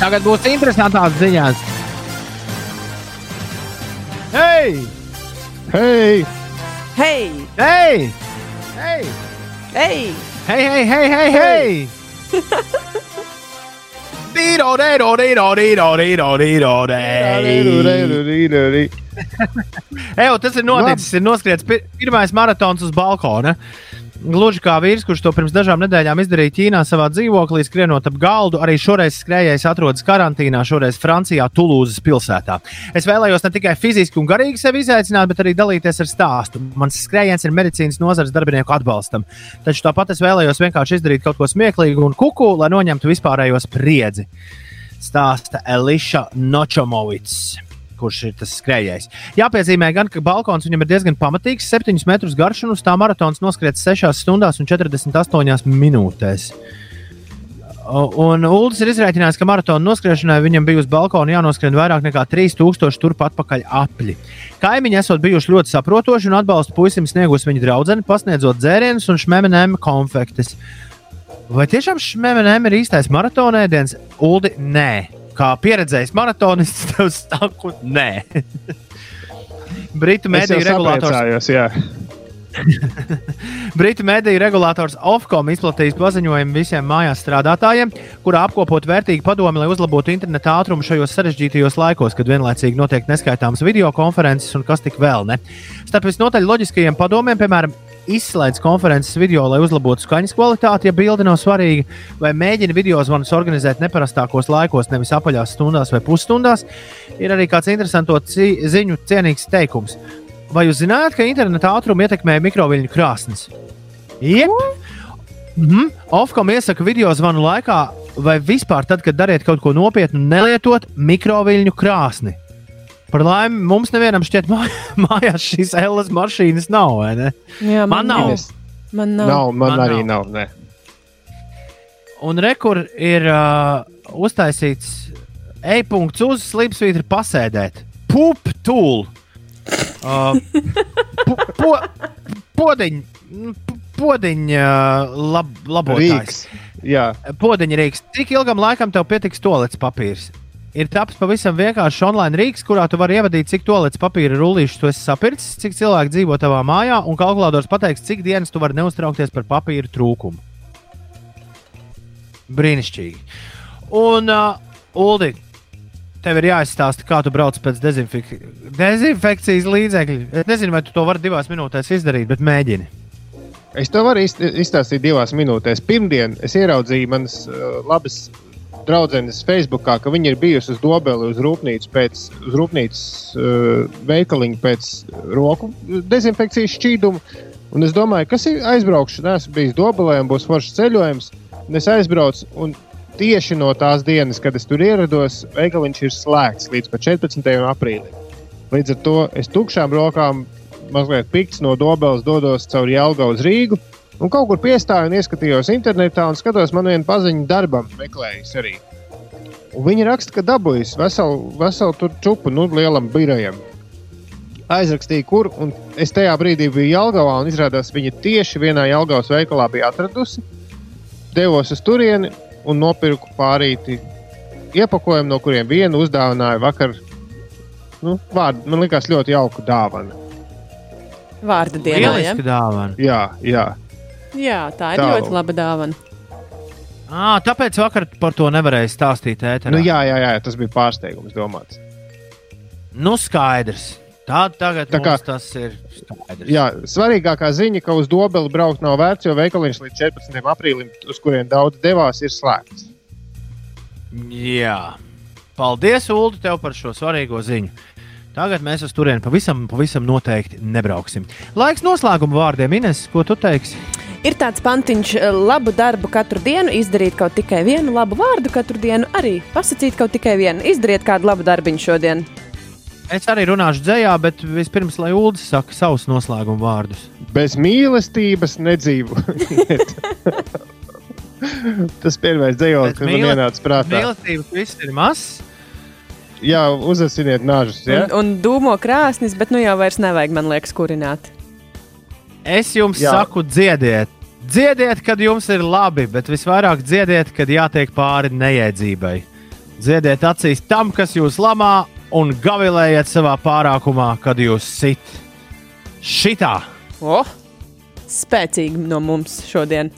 Tagad būs interesantās ziņas. Hei! Hei! Hei! Hei! Hei! Hei! Hei, hei, hei, hei! hei. Dīro, dīro, dīro, dīro, dīro, dīro, dīro. Ejo, tas ir noticis. Ir noskriets pir pirmais maratons uz balkona. Gluži kā vīrs, kurš to pirms dažām nedēļām izdarīja Ķīnā, savā dzīvoklī, skrienot ap galdu, arī šoreiz skrejējis atrodas karantīnā, šoreiz Francijā, Tulūzas pilsētā. Es vēlējos ne tikai fiziski un garīgi sevi izaicināt, bet arī dalīties ar stāstu. Mans skrējiens ir medicīnas nozares darbinieku atbalstam. Taču tāpat es vēlējos vienkārši izdarīt kaut ko smieklīgu un kuku, lai noņemtu vispārējo spriedzi. Stāsta Eliša Nočomovits kurš ir tas skrejējs. Jāpiezīmē, gan, ka balkons viņam ir diezgan pamatīgs, 7 metrus garš, un uz tā maratons noskriets 6 stundās un 48 minūtēs. Un Ulas ir izrēķinājis, ka maratona noskrišanai viņam bija uz balkona jānoskrien vairāk nekā 3000 turpat atpakaļ apli. Kaimiņi esot bijuši ļoti saprotoši un atbalstu puisim sniegus viņa draudzene, pasniedzot dzērienus un šmemenēm konfektes. Vai tiešām šmemenēm ir īstais maratonēdiens? Uldi, nē kā pieredzējis maratonists, tev saku, nē. Britu mediju regulators. Britu mediju regulators Ofcom izplatījis paziņojumu visiem mājās strādātājiem, kurā apkopot vērtīgu padomu, lai uzlabotu interneta ātrumu šajos sarežģītajos laikos, kad vienlaicīgi notiek neskaitāmas video konferences un kas tik vēl ne. Starp visnotaļ loģiskajiem padomiem, piemēram, izslēdz konferences video, lai uzlabotu skaņas kvalitāti, ja bilde nav svarīga, vai mēģina video zvanus organizēt neparastākos laikos, nevis apaļās stundās vai pusstundās, ir arī kāds interesants ziņu cienīgs teikums. Vai jūs zināt, ka interneta ātrumu ietekmē mikroviļņu krāsnes? Jep! Mm -hmm. Ofcom iesaka video zvanu laikā, vai vispār tad, kad dariet kaut ko nopietnu, nelietot mikroviļņu krāsni. Par laimi, mums nevienam šķiet, mājās šīs Ellas mašīnas nav. Jā, man, man nav. nav. Man, nav. nav, man, man arī nav. nav Un rekur ir uh, uztaisīts e-punkts uz slīpsvītra pasēdēt. Pup tūl. Uh, po, po, podiņ, podiņ uh, lab, labotājs. Rīks. Podiņa rīks. Cik ilgam laikam tev pietiks tolets papīrs? Ir taps pavisam vienkāršs online rīks, kurā tu vari ievadīt, cik tolets papīra rullīšus tu esi sapircis, cik cilvēki dzīvo tavā mājā, un kalkulators pateiks, cik dienas tu vari neuztraukties par papīra trūkumu. Brīnišķīgi. Un, uh, Uldi, tev ir jāizstāsta, kā tu brauc pēc dezinfek dezinfekcijas līdzekļu. Es nezinu, vai tu to vari divās minūtēs izdarīt, bet mēģini. Es to varu izstāstīt divās minūtēs. Pirmdien es ieraudzīju manas uh, labas draudzenes Facebookā, ka viņa ir bijusi uz dobeli, uz rūpnīcas, pēc, uz rūpnīcas uh, veikaliņa pēc roku dezinfekcijas šķīduma. Un es domāju, kas ir aizbraukšu, esmu bijis dobelē un būs foršs ceļojums. Un es aizbraucu, un tieši no tās dienas, kad es tur ierados, veikaliņš ir slēgts līdz 14. aprīlim. Līdz ar to es tukšām rokām, mazliet pikts no dobeles, dodos caur Jālgaunu uz Rīgu. Un kaut kur piestāju un ieskatījos internetā un skatos, man viena paziņa darbam meklējas arī. Un viņi raksta, ka dabūjis veselu, veselu tur čupu, nu, lielam birojam. Aizrakstīju, kur, un es tajā brīdī biju Jālgavā, un izrādās, viņa tieši vienā Jālgavas veikalā bija atradusi. Devos uz turieni un nopirku pārīti iepakojumu, no kuriem vienu uzdāvināju vakar. Nu, vārdu, man liekas, ļoti jauka dāvana. Vārda dienā. Ja? dāvana. Jā, jā. Jā, tā ir Tālu. ļoti laba dāvana. À, tāpēc vakar par to nevarēja stāstīt ēterā. Nu, jā, jā, jā, tas bija pārsteigums domāts. Nu, skaidrs. Tā tagad tā kā, tas ir skaidrs. Jā, svarīgākā ziņa, ka uz dobeli braukt nav vērts, jo veikaliņš līdz 14. aprīlim, uz kuriem daudz devās, ir slēgts. Jā. Paldies, Ulu, tev par šo svarīgo ziņu. Tagad mēs uz turieni pavisam, pavisam noteikti nebrauksim. Laiks noslēguma vārdiem, Ines, ko tu teiksi? Ir tāds pantiņš, eh, labu darbu katru dienu, izdarīt kaut tikai vienu labu vārdu katru dienu, arī pasakīt kaut tikai vienu, izdariet kādu labu darbiņu šodien. Es arī runāšu dzējā, bet vispirms, lai Ulas saka savus noslēguma vārdus. Bez mīlestības nedzīvojiet. Tas pirmais dzējos, kas man ienāca prātā. Mīlestības viss ir mazs. Jā, uzasiniet nāžus. Ja? Un, un dūmo krāsnis, bet nu jau vairs nevajag, man liekas, kurināt. Es jums Jā. saku, dziediet. Dziediet, kad jums ir labi, bet visvairāk dziediet, kad jātiek pāri neiedzībai. Dziediet acīs tam, kas jūs lamā, un gavilējiet savā pārākumā, kad jūs sit. Šitā! Oh, spēcīgi no mums šodien!